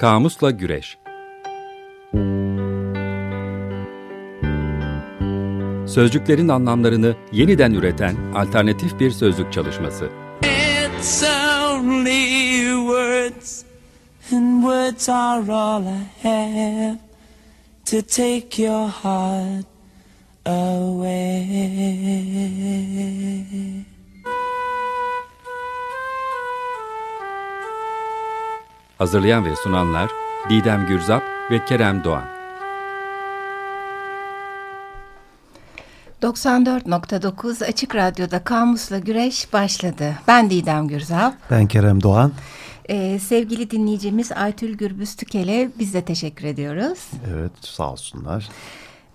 Kamusla Güreş Sözcüklerin anlamlarını yeniden üreten alternatif bir sözlük çalışması. It's only words and words are all I have to take your heart away. Hazırlayan ve sunanlar Didem Gürzap ve Kerem Doğan. 94.9 Açık Radyo'da Kamus'la Güreş başladı. Ben Didem Gürzap. Ben Kerem Doğan. Ee, sevgili dinleyicimiz Aytül Gürbüz Tükel'e biz de teşekkür ediyoruz. Evet sağ olsunlar.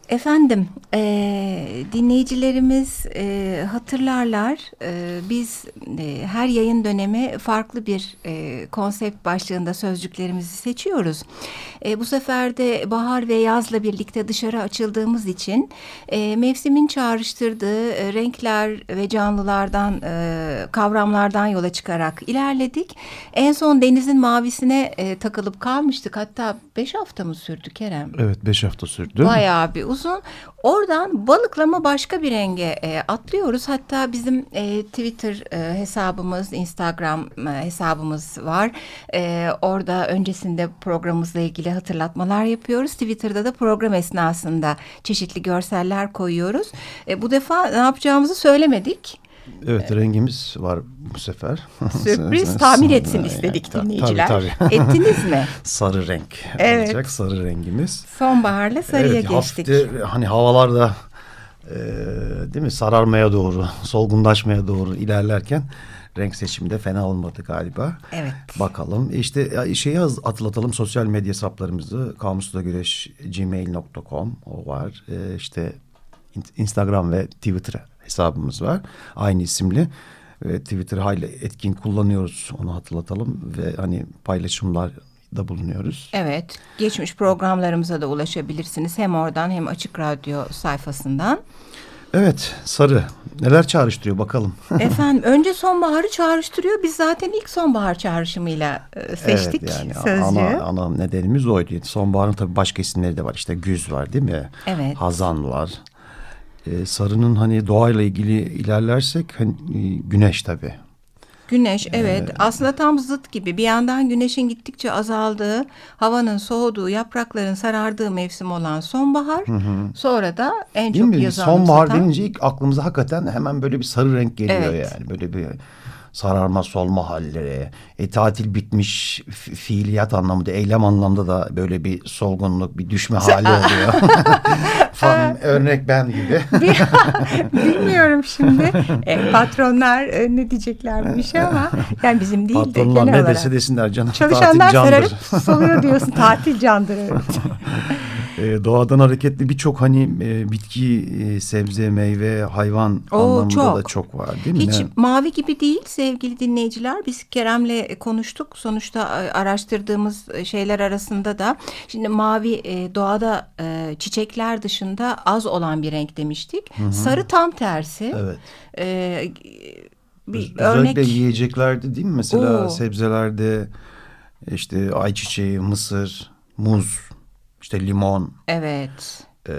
Efendim e, dinleyicilerimiz e, hatırlarlar e, biz e, her yayın dönemi farklı bir e, konsept başlığında sözcüklerimizi seçiyoruz. E, bu sefer de bahar ve yazla birlikte dışarı açıldığımız için e, mevsimin çağrıştırdığı e, renkler ve canlılardan e, kavramlardan yola çıkarak ilerledik. En son denizin mavisine e, takılıp kalmıştık hatta beş hafta mı sürdü Kerem? Evet beş hafta sürdü. Bayağı bir uzun. Oradan balıklama başka bir renge e, atlıyoruz. Hatta bizim e, Twitter e, hesabımız, Instagram e, hesabımız var. E, orada öncesinde programımızla ilgili hatırlatmalar yapıyoruz. Twitter'da da program esnasında çeşitli görseller koyuyoruz. E, bu defa ne yapacağımızı söylemedik. Evet rengimiz var bu sefer. Sürpriz tahmin etsin istedik dinleyiciler. Tabii, tabii. Ettiniz mi? sarı renk evet. olacak sarı rengimiz. Sonbaharla sarıya evet, geçtik. Hafifte hani havalarda e, değil mi sararmaya doğru solgunlaşmaya doğru ilerlerken renk seçiminde fena olmadı galiba. Evet. Bakalım. İşte şeyi hatırlatalım sosyal medya hesaplarımızı kamusla güreş gmail.com o var. Ee, işte Instagram ve Twitter hesabımız var. Aynı isimli. Ve Twitter hayli etkin kullanıyoruz. Onu hatırlatalım ve hani paylaşımlar da bulunuyoruz. Evet. Geçmiş programlarımıza da ulaşabilirsiniz. Hem oradan hem Açık Radyo sayfasından. Evet sarı. Neler çağrıştırıyor bakalım. Efendim önce sonbaharı çağrıştırıyor. Biz zaten ilk sonbahar çağrışımıyla e, seçtik evet, yani sözcüğü. Ana, ana nedenimiz oydu. Sonbaharın tabii başka isimleri de var. İşte güz var değil mi? Evet. Hazan var. Ee, sarının hani doğayla ilgili ilerlersek hani, e, güneş tabii. Güneş evet ee, aslında tam zıt gibi bir yandan güneşin gittikçe azaldığı havanın soğuduğu yaprakların sarardığı mevsim olan sonbahar hı hı. sonra da en Değil çok yazı Sonbahar denince ilk aklımıza hakikaten hemen böyle bir sarı renk geliyor evet. yani böyle bir sararma solma halleri, e, tatil bitmiş fiiliyat anlamında, eylem anlamda da böyle bir solgunluk, bir düşme hali oluyor. Falan, örnek ben gibi. Bilmiyorum şimdi. E, patronlar e, ne diyeceklermiş ama yani bizim değil Patronlar de genel ne olarak. dese desinler canım. Çalışanlar sararıp soluyor diyorsun. Tatil candır evet. E, doğadan hareketli birçok hani e, bitki, e, sebze, meyve, hayvan Oo, anlamında çok. da çok var değil mi? Hiç ne? mavi gibi değil sevgili dinleyiciler. Biz Kerem'le konuştuk. Sonuçta e, araştırdığımız şeyler arasında da şimdi mavi e, doğada e, çiçekler dışında az olan bir renk demiştik. Hı -hı. Sarı tam tersi. Evet. E, bir Özellikle örnek... yiyeceklerde değil mi? Mesela Oo. sebzelerde işte ayçiçeği, mısır, muz işte limon. Evet. E,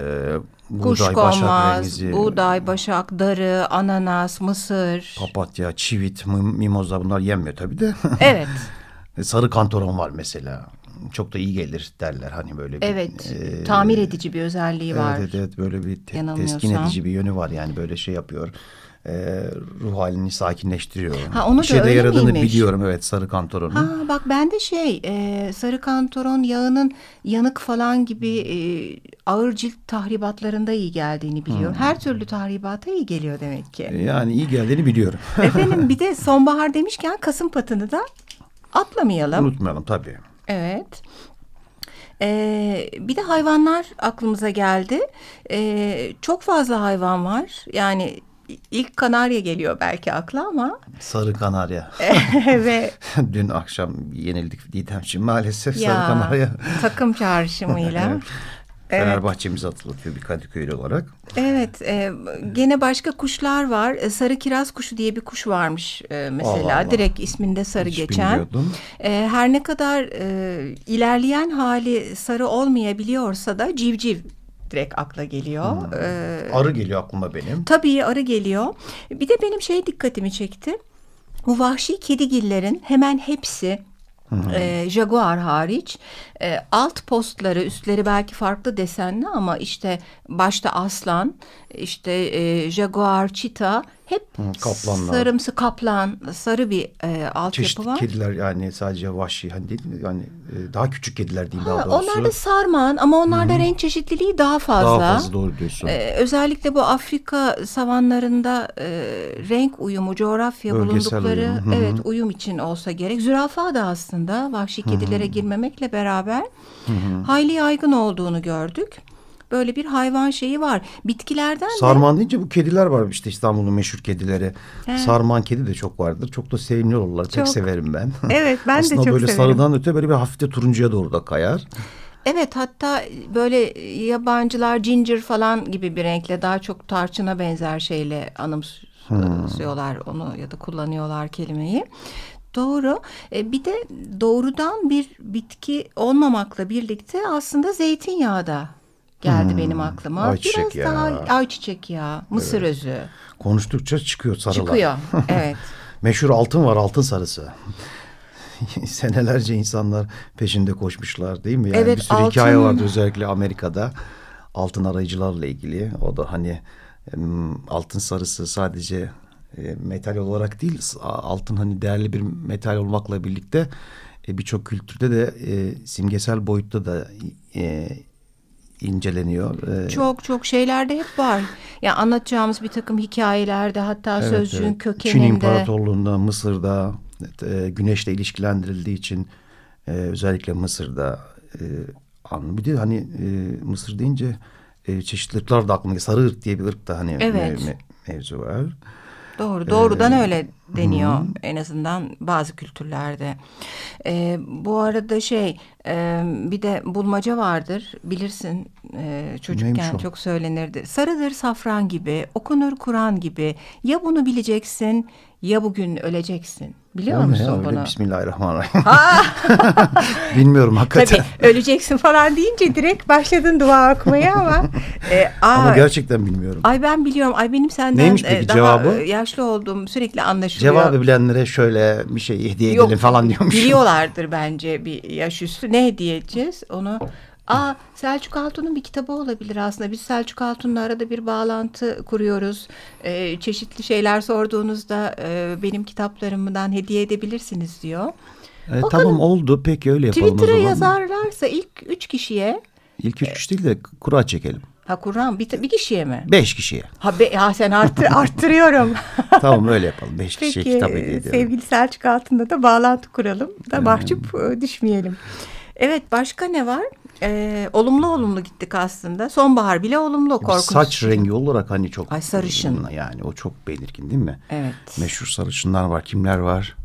buğday, başak rengizi. buğday, başak, darı, ananas, mısır. Papatya, çivit, mimoza bunlar yenmiyor tabii de. Evet. E, sarı kantoron var mesela. Çok da iyi gelir derler hani böyle bir. Evet. E, tamir edici bir özelliği var. Evet evet böyle bir te teskin edici bir yönü var yani böyle şey yapıyor e, ruh halini sakinleştiriyor. Ha, onu bir şeyde yaradığını miymiş? biliyorum evet sarı kantoronun. Ha, bak ben de şey e, sarı kantoron yağının yanık falan gibi e, ağır cilt tahribatlarında iyi geldiğini biliyorum. Hmm. Her türlü tahribata iyi geliyor demek ki. E, yani iyi geldiğini biliyorum. Efendim bir de sonbahar demişken kasım patını da atlamayalım. Unutmayalım tabii. Evet. Ee, bir de hayvanlar aklımıza geldi. Ee, çok fazla hayvan var. Yani ilk kanarya geliyor belki akla ama. Sarı kanarya. Ve dün akşam yenildik Didemciğim maalesef ya, sarı kanarya. Takım çağrışımıyla. Evet. Fenerbahçe'mizi hatırlatıyor bir Kadıköy'lü olarak. Evet, e, gene başka kuşlar var. E, sarı kiraz kuşu diye bir kuş varmış e, mesela. Allah Allah. Direkt isminde sarı Hiç geçen. bilmiyordum. E, her ne kadar e, ilerleyen hali sarı olmayabiliyorsa da civciv direkt akla geliyor. Hmm. E, Arı geliyor aklıma benim. Tabii arı geliyor. Bir de benim şey dikkatimi çekti. Bu vahşi kedigillerin hemen hepsi e, Jaguar hariç e, alt postları üstleri belki farklı desenli ama işte başta aslan işte e, Jaguar, çita hep kaplanlar. sarımsı kaplan sarı bir e, altyapı var. kediler yani sadece vahşi hani değil? Yani e, daha küçük kediler değil Ha, daha doğrusu. onlar da sarman ama onlarda renk çeşitliliği daha fazla. Daha fazla doğru diyorsun. Ee, özellikle bu Afrika savanlarında e, renk uyumu, coğrafya Bölgesel bulundukları uyum, hı hı. evet uyum için olsa gerek. Zürafa da aslında vahşi kedilere girmemekle beraber hayli yaygın olduğunu gördük. Böyle bir hayvan şeyi var. Bitkilerden de Sarman deyince bu kediler var işte İstanbul'un meşhur kedileri. Sarman kedi de çok vardır. Çok da sevimli olurlar. Pek Çok. severim ben. Evet, ben de Aslında çok böyle severim. sarıdan öte böyle bir hafif de turuncuya doğru da kayar. Evet hatta böyle yabancılar ginger falan gibi bir renkle daha çok tarçına benzer şeyle anımsıyorlar onu ya da kullanıyorlar kelimeyi. Doğru. E, bir de doğrudan bir bitki olmamakla birlikte aslında zeytinyağı da geldi benim aklıma. Ayçiçek Biraz daha yağı. ayçiçek yağı, mısır özü Konuştukça çıkıyor sarılar. çıkıyor. evet. Meşhur altın var altın sarısı. Senelerce insanlar peşinde koşmuşlar değil mi? Yani Evet, bir sürü altın- hikaye vardı özellikle Amerika'da. Altın arayıcılarla ilgili. O da hani altın sarısı sadece e, metal olarak değil altın hani değerli bir metal olmakla birlikte e, birçok kültürde de e, simgesel boyutta da inceleniyor. E, Çok çok şeylerde hep var. Ya anlatacağımız bir takım hikayelerde hatta Evet, sözcüğün evet. Çin kökeninde. İmparatorluğu'nda, Mısır'da e, güneşle ilişkilendirildiği için e, özellikle Mısır'da e, an- bir de hani e, Mısır deyince e, çeşitli ırklar da aklıma. Sarı ırk diye bir ırk da hani Evet. me- me- mevzu var. Doğru, doğrudan öyle deniyor en azından bazı kültürlerde. Ee, bu arada şey, e, bir de bulmaca vardır, bilirsin e, çocukken çok söylenirdi. Sarıdır safran gibi, okunur Kur'an gibi. Ya bunu bileceksin, ya bugün öleceksin. Biliyor ne musun ya bunu? Bismillahirrahmanirrahim. Bilmiyorum hakikaten. Tabii öleceksin falan deyince direkt başladın dua okumaya ama. e, aa, Ama gerçekten bilmiyorum. Ay ben biliyorum. Ay benim senden Neymiş e, peki daha cevabı? e, yaşlı olduğum sürekli anlaşılıyor. Cevabı bilenlere şöyle bir şey hediye Yok, edelim falan diyormuş. Biliyorlardır bence bir yaş üstü. Ne hediye edeceğiz onu? Aa Selçuk Altun'un bir kitabı olabilir aslında. Biz Selçuk Altun'la arada bir bağlantı kuruyoruz. Ee, çeşitli şeyler sorduğunuzda e, benim kitaplarımdan hediye edebilirsiniz diyor. E, Bakalım. tamam oldu peki öyle yapalım o Twitter'a yazarlarsa ilk üç kişiye İlk üç kişi değil de kura çekelim. Ha Kur'an bir, bir kişiye mi? Beş kişiye. Ha, be, ha sen arttır, arttırıyorum. tamam öyle yapalım. Beş kişiye Peki kitap hediye edelim. sevgili Selçuk Altın'da da bağlantı kuralım da mahcup e, düşmeyelim. Evet başka ne var? Ee, olumlu olumlu gittik aslında. Sonbahar bile olumlu korkunç. saç rengi olarak hani çok Ay, sarışın. yani o çok belirgin değil mi? Evet. Meşhur sarışınlar var. Kimler var?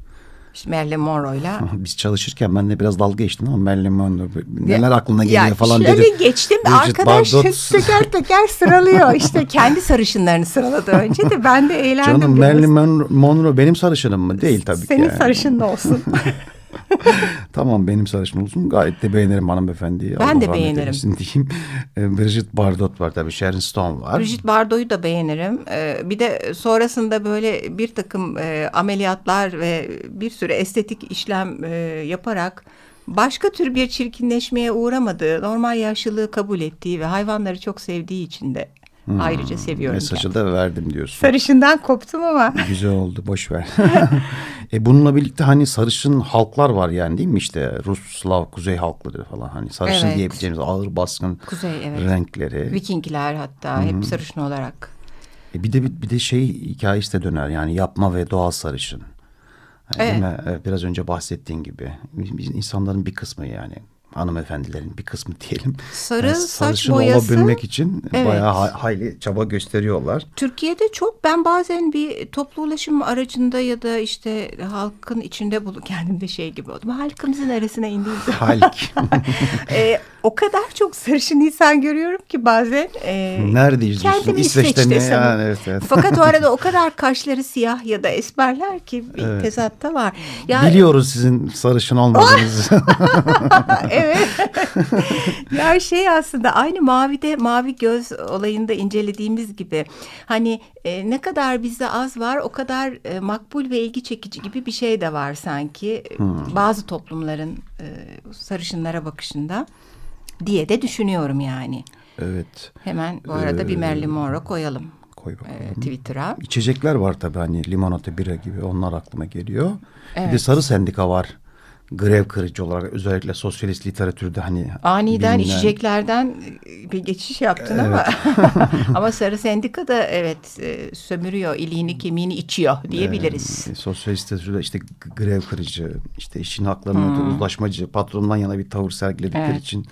İşte Marilyn Monroe'yla. Biz çalışırken ben de biraz dalga geçtim ama Marilyn Monroe neler aklına geliyor Ya falan şöyle dedim. geçtim Bridget arkadaş Bardot. teker teker sıralıyor. İşte kendi sarışınlarını sıraladı önce de ben de eğlendim. Canım biraz. Marilyn Mon- Monroe benim sarışınım mı? Değil tabii Senin ki. yani. sarışın da olsun. Tamam benim sarışın olsun. Gayet de beğenirim hanımefendiyi. Ben Allah de beğenirim. diyeyim. E, Bridget Bardot var tabii. Sharon Stone var. Brigitte Bardot'u da beğenirim. Ee, bir de sonrasında böyle bir takım e, ameliyatlar ve bir sürü estetik işlem e, yaparak başka tür bir çirkinleşmeye uğramadığı, normal yaşlılığı kabul ettiği ve hayvanları çok sevdiği için de ayrıca seviyorum. Mesajı da verdim diyorsun. Sarışından koptum ama. Güzel oldu boş ver. e bununla birlikte hani sarışın halklar var yani değil mi işte Rus, Slav, Kuzey halkları falan hani sarışın Evet. diyebileceğimiz ağır baskın Kuzey evet. renkleri. Vikingler hatta hep sarışın olarak. E bir de bir de şey hikayesi de döner yani yapma ve doğal sarışın. Yani Değil mi? Evet, Biraz önce bahsettiğin gibi biz insanların bir kısmı yani hanımefendilerin bir kısmı diyelim. Sarı Yani saç boyası. olabilmek için Evet. bayağı ha- hayli çaba gösteriyorlar. Türkiye'de çok ben bazen bir toplu ulaşım aracında ya da işte halkın içinde bulu kendimde şey gibi oldum. Halkımızın arasına indiğim zaman Halik. e, o kadar çok sarışın insan görüyorum ki bazen. E, Nerede izliyorsun? kendimi İsveç'te mi? Yani, evet, evet. Fakat o arada o kadar kaşları siyah ya da esmerler ki bir Evet. tezatta var. Ya, Biliyoruz sizin sarışın olmadığınızı. evet. ya şey aslında aynı mavide mavi göz olayında incelediğimiz gibi hani e, ne kadar bizde az var o kadar e, makbul ve ilgi çekici gibi bir şey de var sanki Hmm. bazı toplumların e, sarışınlara bakışında diye de düşünüyorum yani. evet. Hemen bu arada bir Ee, Marilyn Monroe koyalım Koy bakalım. e, Twitter'a. İçecekler var tabii hani limonata, bira gibi onlar aklıma geliyor. Bir de Evet. sarı sendika var. Grev kırıcı olarak özellikle sosyalist literatürde hani Aniden bilinen- içeceklerden e, bir geçiş yaptın ama ama Sarı Sendika da evet e, sömürüyor, iliğini kemiğini içiyor diyebiliriz. Ee, sosyalist literatürde işte grev kırıcı, işte işçinin haklarına uzlaşmacı, patrondan yana bir tavır sergiledikleri Evet. için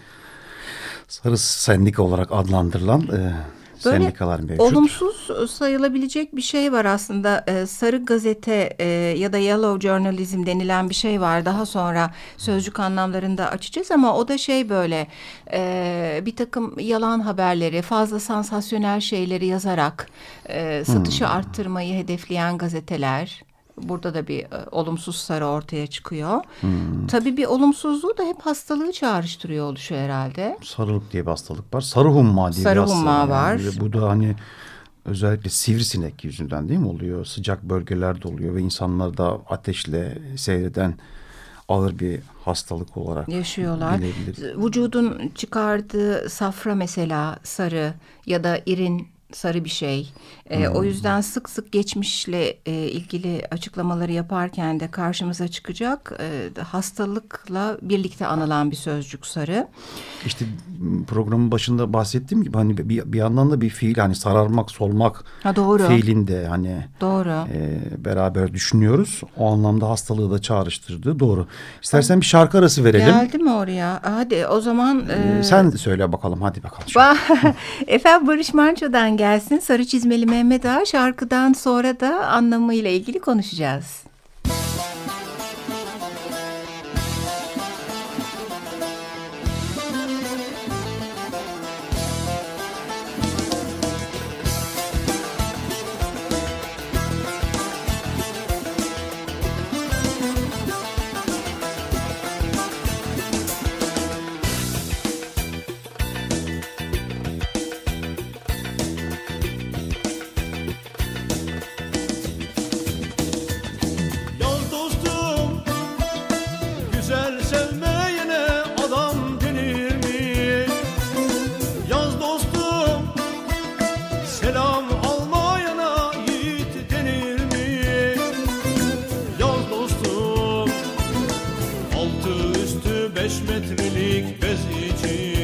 sarı sendika olarak adlandırılan e, Böyle sendikalar mevcut. Olumsuz sayılabilecek bir şey var aslında. Ee, sarı gazete e, ya da yellow journalism denilen bir şey var. Daha sonra sözcük anlamlarında açacağız ama o da şey böyle e, bir takım yalan haberleri, fazla sansasyonel şeyleri yazarak e, satışı arttırmayı hedefleyen gazeteler. Burada da bir e, olumsuz sarı ortaya çıkıyor. Tabii bir olumsuzluğu da hep hastalığı çağrıştırıyor oluşuyor herhalde. Sarılık diye bir hastalık var. Sarı humma diye Sarı bir hastalık. humma yani. var. Ve Bu da hani özellikle sivrisinek yüzünden değil mi oluyor? Sıcak bölgelerde oluyor ve insanlar da ateşle seyreden ağır bir hastalık olarak yaşıyorlar. bilebiliriz. Vücudun çıkardığı safra mesela sarı ya da irin sarı bir şey. Ee, O yüzden sık sık geçmişle e, ilgili açıklamaları yaparken de karşımıza çıkacak e, hastalıkla birlikte anılan bir sözcük sarı. İşte programın başında bahsettiğim gibi hani bir, bir yandan da bir fiil hani sararmak, solmak Ha doğru. fiilinde hani Doğru. e, beraber düşünüyoruz. O anlamda hastalığı da çağrıştırdı. Doğru. İstersen bir şarkı arası verelim. Geldi mi oraya? Hadi o zaman Ee, e, Sen söyle bakalım hadi bakalım. Ba- Efendim Barış Manço'dan gelsin. Sarı çizmeli Mehmet Ağa şarkıdan sonra da anlamıyla ilgili konuşacağız. Beş metrelik bez için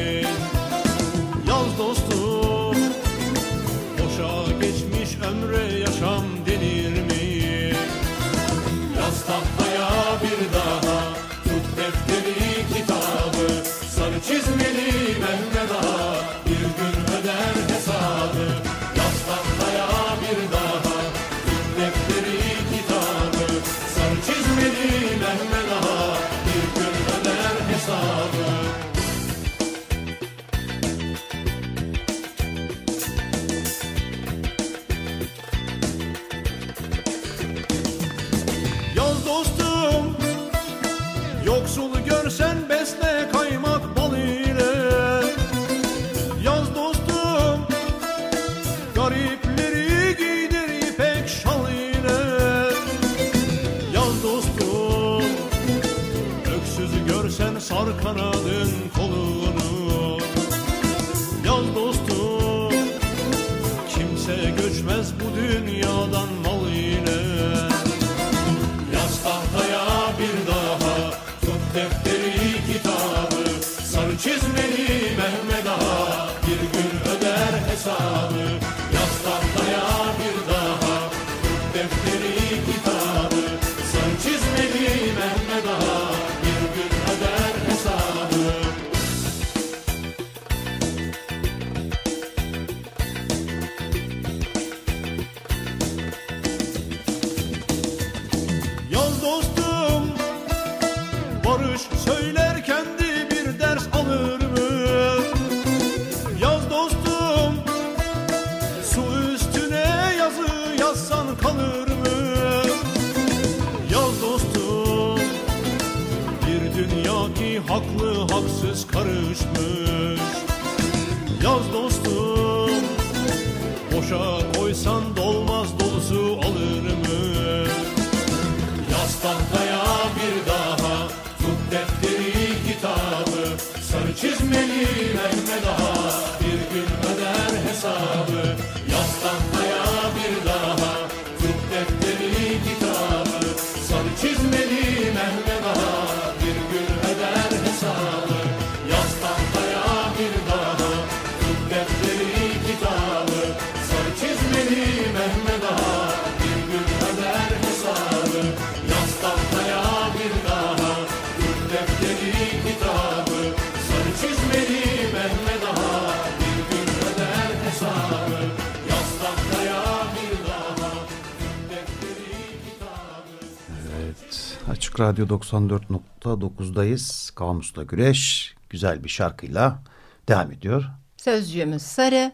Radyo 94.9'dayız. Kamusla Güreş güzel bir şarkıyla devam ediyor. Sözcüğümüz sarı.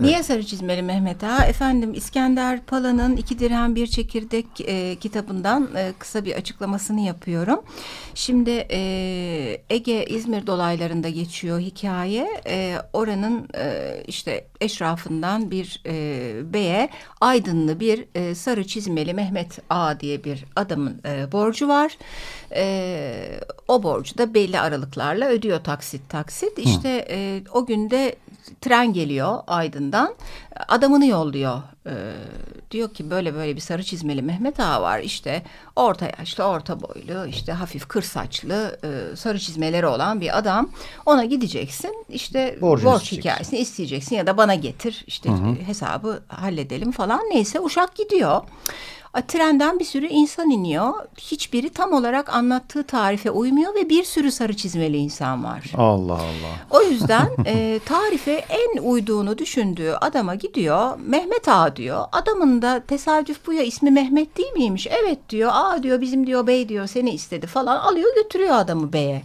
Niye sarı çizmeli Mehmet Ağa? Efendim İskender Pala'nın İki Dirhem Bir Çekirdek e, kitabından e, kısa bir açıklamasını yapıyorum. Şimdi e, Ege İzmir dolaylarında geçiyor hikaye. E, oranın e, işte eşrafından bir e, beye aydınlı bir e, sarı çizmeli Mehmet Ağa diye bir adamın e, borcu var. E, o borcu da belli aralıklarla ödüyor taksit taksit. İşte e, o günde tren geliyor Aydın'dan. Adamını yolluyor. Ee, diyor ki böyle böyle bir sarı çizmeli Mehmet Ağa var. İşte orta yaşlı, orta boylu, işte hafif kır saçlı, e, sarı çizmeleri olan bir adam. Ona gideceksin. İşte borç isteyeceksin. hikayesini isteyeceksin ya da bana getir. İşte hesabı halledelim falan. Neyse uşak gidiyor. Trenden bir sürü insan iniyor. Hiçbiri tam olarak anlattığı tarife uymuyor ve bir sürü sarı çizmeli insan var. Allah Allah. O yüzden e, tarife en uyduğunu düşündüğü adama gidiyor. Mehmet Ağa diyor. Adamın da tesadüf bu ya ismi Mehmet değil miymiş? Evet diyor. Aa diyor bizim diyor bey diyor seni istedi falan. Alıyor götürüyor adamı beye.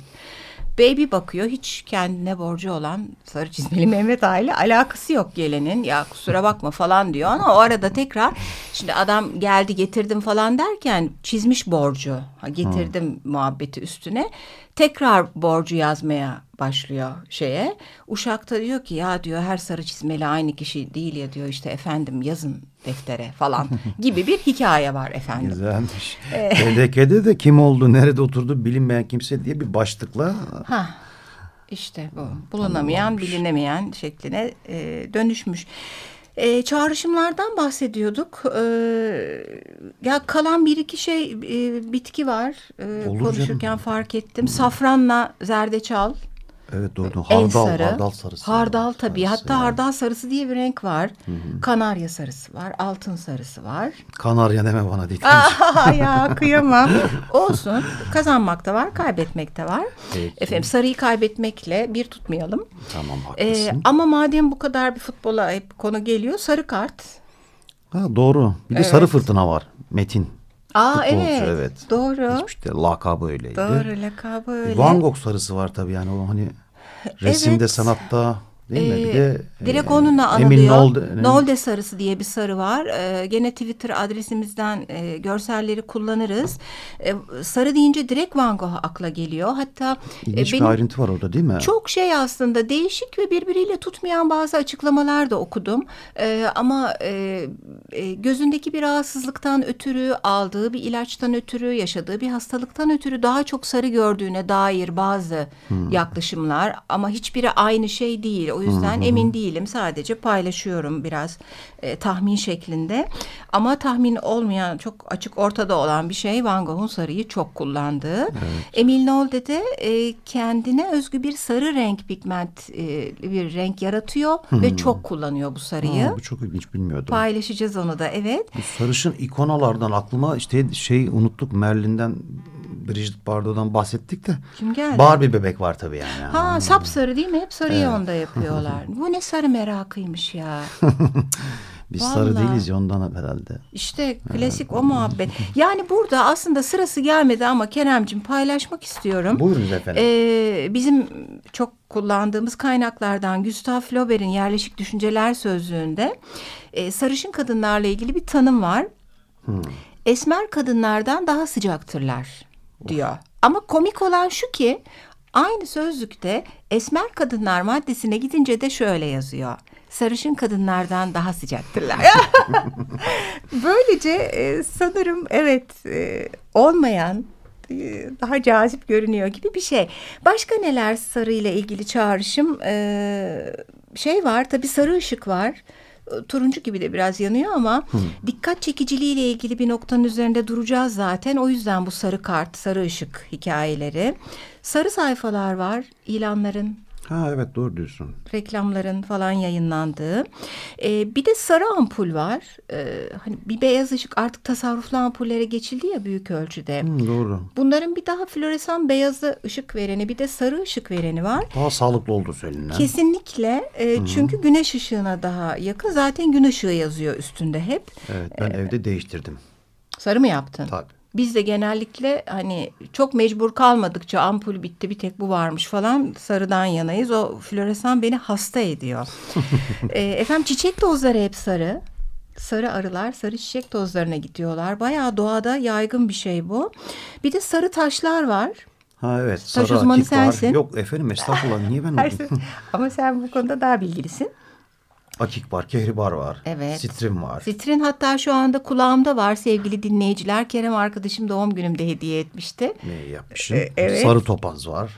Bir bakıyor hiç kendine borcu olan sarı çizmeli Mehmet Ağa ile alakası yok gelenin. Ya kusura bakma falan diyor ama o arada tekrar şimdi adam geldi getirdim falan derken çizmiş borcu. Ha, getirdim muhabbeti üstüne. Tekrar borcu yazmaya başlıyor şeye. Uşak da diyor ki ya diyor her sarı çizmeli aynı kişi değil ya diyor işte efendim yazın deftere falan gibi bir hikaye var efendim. Güzelmiş. TDK'de de kim oldu, nerede oturdu bilinmeyen kimse diye bir başlıkla Ha işte bu bulunamayan bilinemeyen şekline e, dönüşmüş. E, çağrışımlardan bahsediyorduk. E, ya kalan bir iki şey e, bitki var. E, Olur konuşurken canım. fark ettim. Safranla zerdeçal. Evet doğru. En Hardal, sarı. hardal sarısı. Hardal tabii. Sarısı, Hatta evet. hardal sarısı diye bir renk var. Kanarya sarısı var. Altın sarısı var. Kanarya deme bana dedi. Aa, ya kıyamam. Olsun. Kazanmak da var, kaybetmek de var. Peki. Efendim sarıyı kaybetmekle bir tutmayalım. Tamam Ee, haklısın. ama madem bu kadar bir futbola hep konu geliyor, sarı kart. ha, doğru. Bir de Evet. sarı fırtına var. Metin. Aa Futbolcu, evet, evet. Doğru. Geçmişte lakabı öyleydi. Doğru lakabı öyle. Van Gogh sarısı var tabii yani o hani resimde Evet. sanatta değil mi? Bir Ee, de direkt e, onunla Emin anılıyor. Nolde, Nolde, sarısı diye bir sarı var. Ee, gene Twitter adresimizden e, görselleri kullanırız. E, sarı deyince direkt Van Gogh akla geliyor. Hatta e, İlginç bir benim ayrıntı var orada değil mi? çok şey aslında değişik ve birbiriyle tutmayan bazı açıklamalar da okudum. Ee, ama e, e, gözündeki bir rahatsızlıktan ötürü, aldığı bir ilaçtan ötürü, yaşadığı bir hastalıktan ötürü daha çok sarı gördüğüne dair bazı yaklaşımlar. Ama hiçbiri aynı şey değil. O yüzden emin değilim. Sadece paylaşıyorum biraz e, tahmin şeklinde. Ama tahmin olmayan, çok açık ortada olan bir şey Van Gogh'un sarıyı çok kullandığı. Emil Nolde de e, kendine özgü bir sarı renk pigment e, bir renk yaratıyor ve çok kullanıyor bu sarıyı. Ha, bu çok ilginç bilmiyordum. Paylaşacağız onu da evet. Bu sarışın ikonalardan aklıma işte şey unuttuk Merlin'den Brigitte Bardot'dan bahsettik de. Kim geldi? Barbie bebek var tabii yani. Ha sapsarı değil mi? Hep sarıyı onda yapıyorlar. Bu ne sarı merakıymış ya. Biz Vallahi. sarı değiliz ya ondan herhalde. İşte klasik o muhabbet. Yani burada aslında sırası gelmedi ama Keremcim paylaşmak istiyorum. Buyurunuz efendim. Ee, bizim çok kullandığımız kaynaklardan Gustav Flaubert'in Yerleşik Düşünceler Sözlüğü'nde e, sarışın kadınlarla ilgili bir tanım var. Esmer kadınlardan daha sıcaktırlar diyor. Ama komik olan şu ki aynı sözlükte esmer kadınlar maddesine gidince de şöyle yazıyor. Sarışın kadınlardan daha sıcaktırlar. Böylece e, sanırım evet e, olmayan e, daha cazip görünüyor gibi bir şey. Başka neler sarı ile ilgili çağrışım e, şey var tabii sarı ışık var. Turuncu gibi de biraz yanıyor ama dikkat çekiciliği ile ilgili bir noktanın üzerinde duracağız zaten. O yüzden bu sarı kart, sarı ışık hikayeleri. Sarı sayfalar var, ilanların, Ha evet doğru diyorsun. reklamların falan yayınlandığı. Ee, bir de sarı ampul var. Ee, hani bir beyaz ışık artık tasarruflu ampullere geçildi ya büyük ölçüde. Hı, doğru. Bunların bir daha floresan beyazı ışık vereni bir de sarı ışık vereni var. Daha sağlıklı olduğu söylenen. Kesinlikle e, çünkü güneş ışığına daha yakın. Zaten gün ışığı yazıyor üstünde hep. Evet ben evde değiştirdim. Sarı mı yaptın? Tabii. Biz de genellikle hani çok mecbur kalmadıkça ampul bitti bir tek bu varmış falan sarıdan yanayız. O floresan beni hasta ediyor. e, efendim çiçek tozları hep sarı. Sarı arılar sarı çiçek tozlarına gidiyorlar. Bayağı doğada yaygın bir şey bu. Bir de sarı taşlar var. Ha evet Taş sarı uzmanı akik var. sensin. Yok efendim estağfurullah niye ben Ama sen bu konuda daha bilgilisin. Akik var, kehribar var. Evet. Sitrin var. Sitrin hatta şu anda kulağımda var sevgili dinleyiciler. Kerem arkadaşım doğum günümde hediye etmişti. Ne yapmışım? E, evet. Sarı topaz var.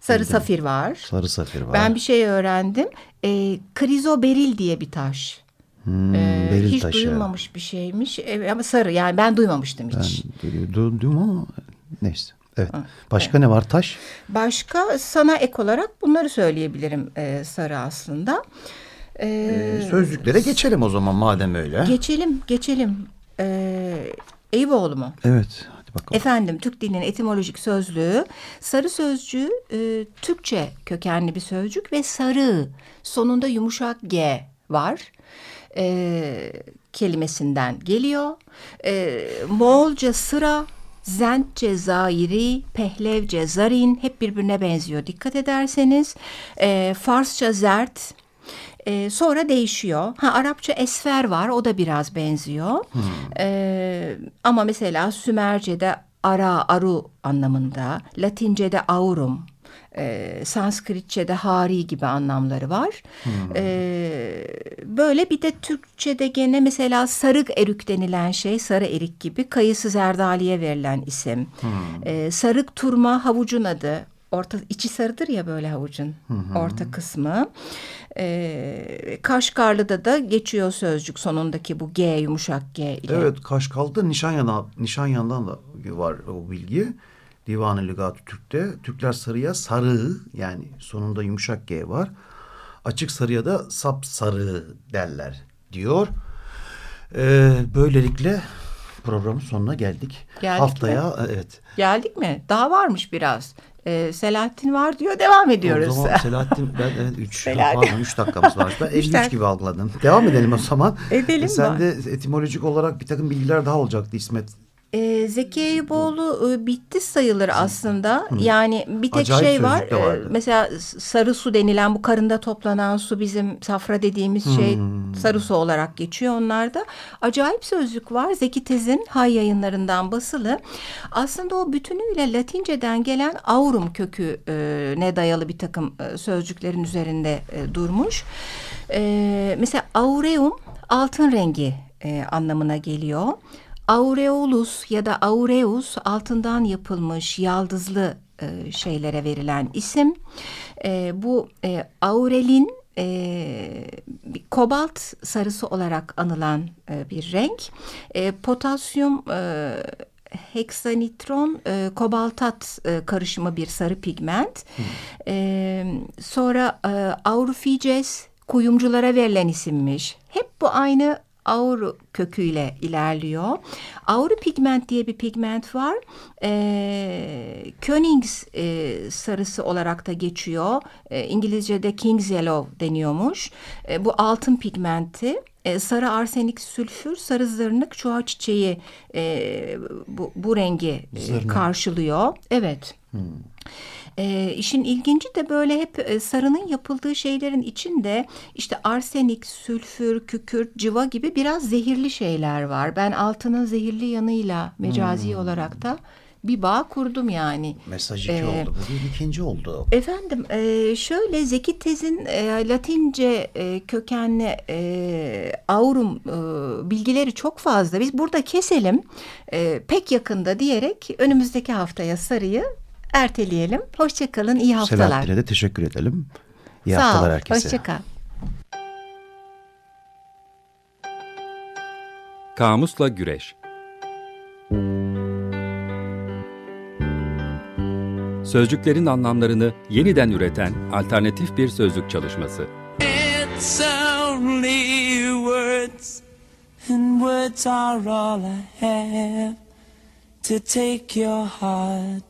Sarı safir var. Sarı safir var. Ben bir şey öğrendim. E, krizoberil diye bir taş. Hmm, E, beril hiç taşı. duyulmamış bir şeymiş. E, ama sarı yani ben duymamıştım hiç. Ben duydum ama neyse. Evet. Başka ne var? Taş. Başka sana ek olarak bunları söyleyebilirim e, sarı aslında. E, Ee, sözlüklere geçelim o zaman madem öyle. geçelim, geçelim. E, Eyüboğlu mu? evet. Hadi bakalım. Efendim Türk dilinin etimolojik sözlüğü sarı sözcüğü e, Türkçe kökenli bir sözcük ve sarı sonunda yumuşak G var e, kelimesinden geliyor. E, Moğolca sıra, Zentçe zairi, Pehlevce zarin hep birbirine benziyor dikkat ederseniz. E, Farsça zert, ee, sonra değişiyor. Ha Arapça esfer var, o da biraz benziyor. Ee, ama mesela Sümerce'de ara, aru anlamında, Latince'de aurum, e, Sanskritçe'de hari gibi anlamları var. Ee, böyle bir de Türkçe'de gene mesela sarık erik denilen şey, sarı erik gibi kayısı zerdaliye verilen isim. Ee, sarık turma havucun adı. Orta içi sarıdır ya böyle havucun orta kısmı. Ee, Kaşgarlı'da da geçiyor sözcük sonundaki bu G yumuşak G ile. Evet Kaşkal'da Nişanyan'dan, Nişanyan'dan da var o bilgi. Divan-ı Lügat-ı Türk'te. Türkler sarıya sarı yani sonunda yumuşak G var. Açık sarıya da sap sarı derler diyor. Ee, böylelikle programın sonuna geldik. Geldik Haftaya evet. Geldik mi? Daha varmış biraz. Ee, Selahattin var diyor devam ediyoruz. O zaman Selahattin ben evet 3 Selahattin. pardon 3 dakikamız var. Ben 53 dakika. gibi algıladım. Devam edelim o zaman. Edelim E, Sen de etimolojik olarak bir takım bilgiler daha olacaktı İsmet. Ee, Zeki Eyüboğlu e, bitti sayılır aslında. Yani bir tek Acayip şey var. e, mesela sarı su denilen bu karında toplanan su bizim safra dediğimiz şey sarı su olarak geçiyor onlarda. Acayip sözlük var. Zeki Tez'in Hay yayınlarından basılı. Aslında o bütünüyle Latinceden gelen aurum kökü e, ne dayalı bir takım e, sözcüklerin üzerinde e, durmuş. E, mesela aureum altın rengi e, anlamına geliyor. Aureolus ya da aureus altından yapılmış yaldızlı e, şeylere verilen isim. E, bu e, aurelin e, kobalt sarısı olarak anılan e, bir renk. E, potasyum e, heksanitron e, kobaltat e, karışımı bir sarı pigment. E, sonra e, aurufices kuyumculara verilen isimmiş. Hep bu aynı auru köküyle ilerliyor. Auru pigment diye bir pigment var. Ee, Könings e, sarısı olarak da geçiyor. E, İngilizce'de King's Yellow deniyormuş. E, bu altın pigmenti. e, sarı arsenik sülfür, sarı zırnık çuha çiçeği e, bu, bu rengi e, karşılıyor. Evet. E, işin ilginci de böyle hep e, sarının yapıldığı şeylerin içinde işte arsenik, sülfür, kükürt, civa gibi biraz zehirli şeyler var. Ben altının zehirli yanıyla mecazi olarak da bir bağ kurdum yani. Mesaj iki Ee, oldu. Bu ikinci oldu. Efendim e, şöyle Zeki Tez'in e, Latince e, kökenli e, aurum e, bilgileri çok fazla. Biz burada keselim e, pek yakında diyerek önümüzdeki haftaya sarıyı erteleyelim. Hoşçakalın iyi haftalar. Selahattin'e de teşekkür edelim. İyi Sağ haftalar ol. herkese. Hoşçakal. Kamusla Güreş Sözcüklerin anlamlarını yeniden üreten alternatif bir sözlük çalışması. It's only words, and words are all I have to take your heart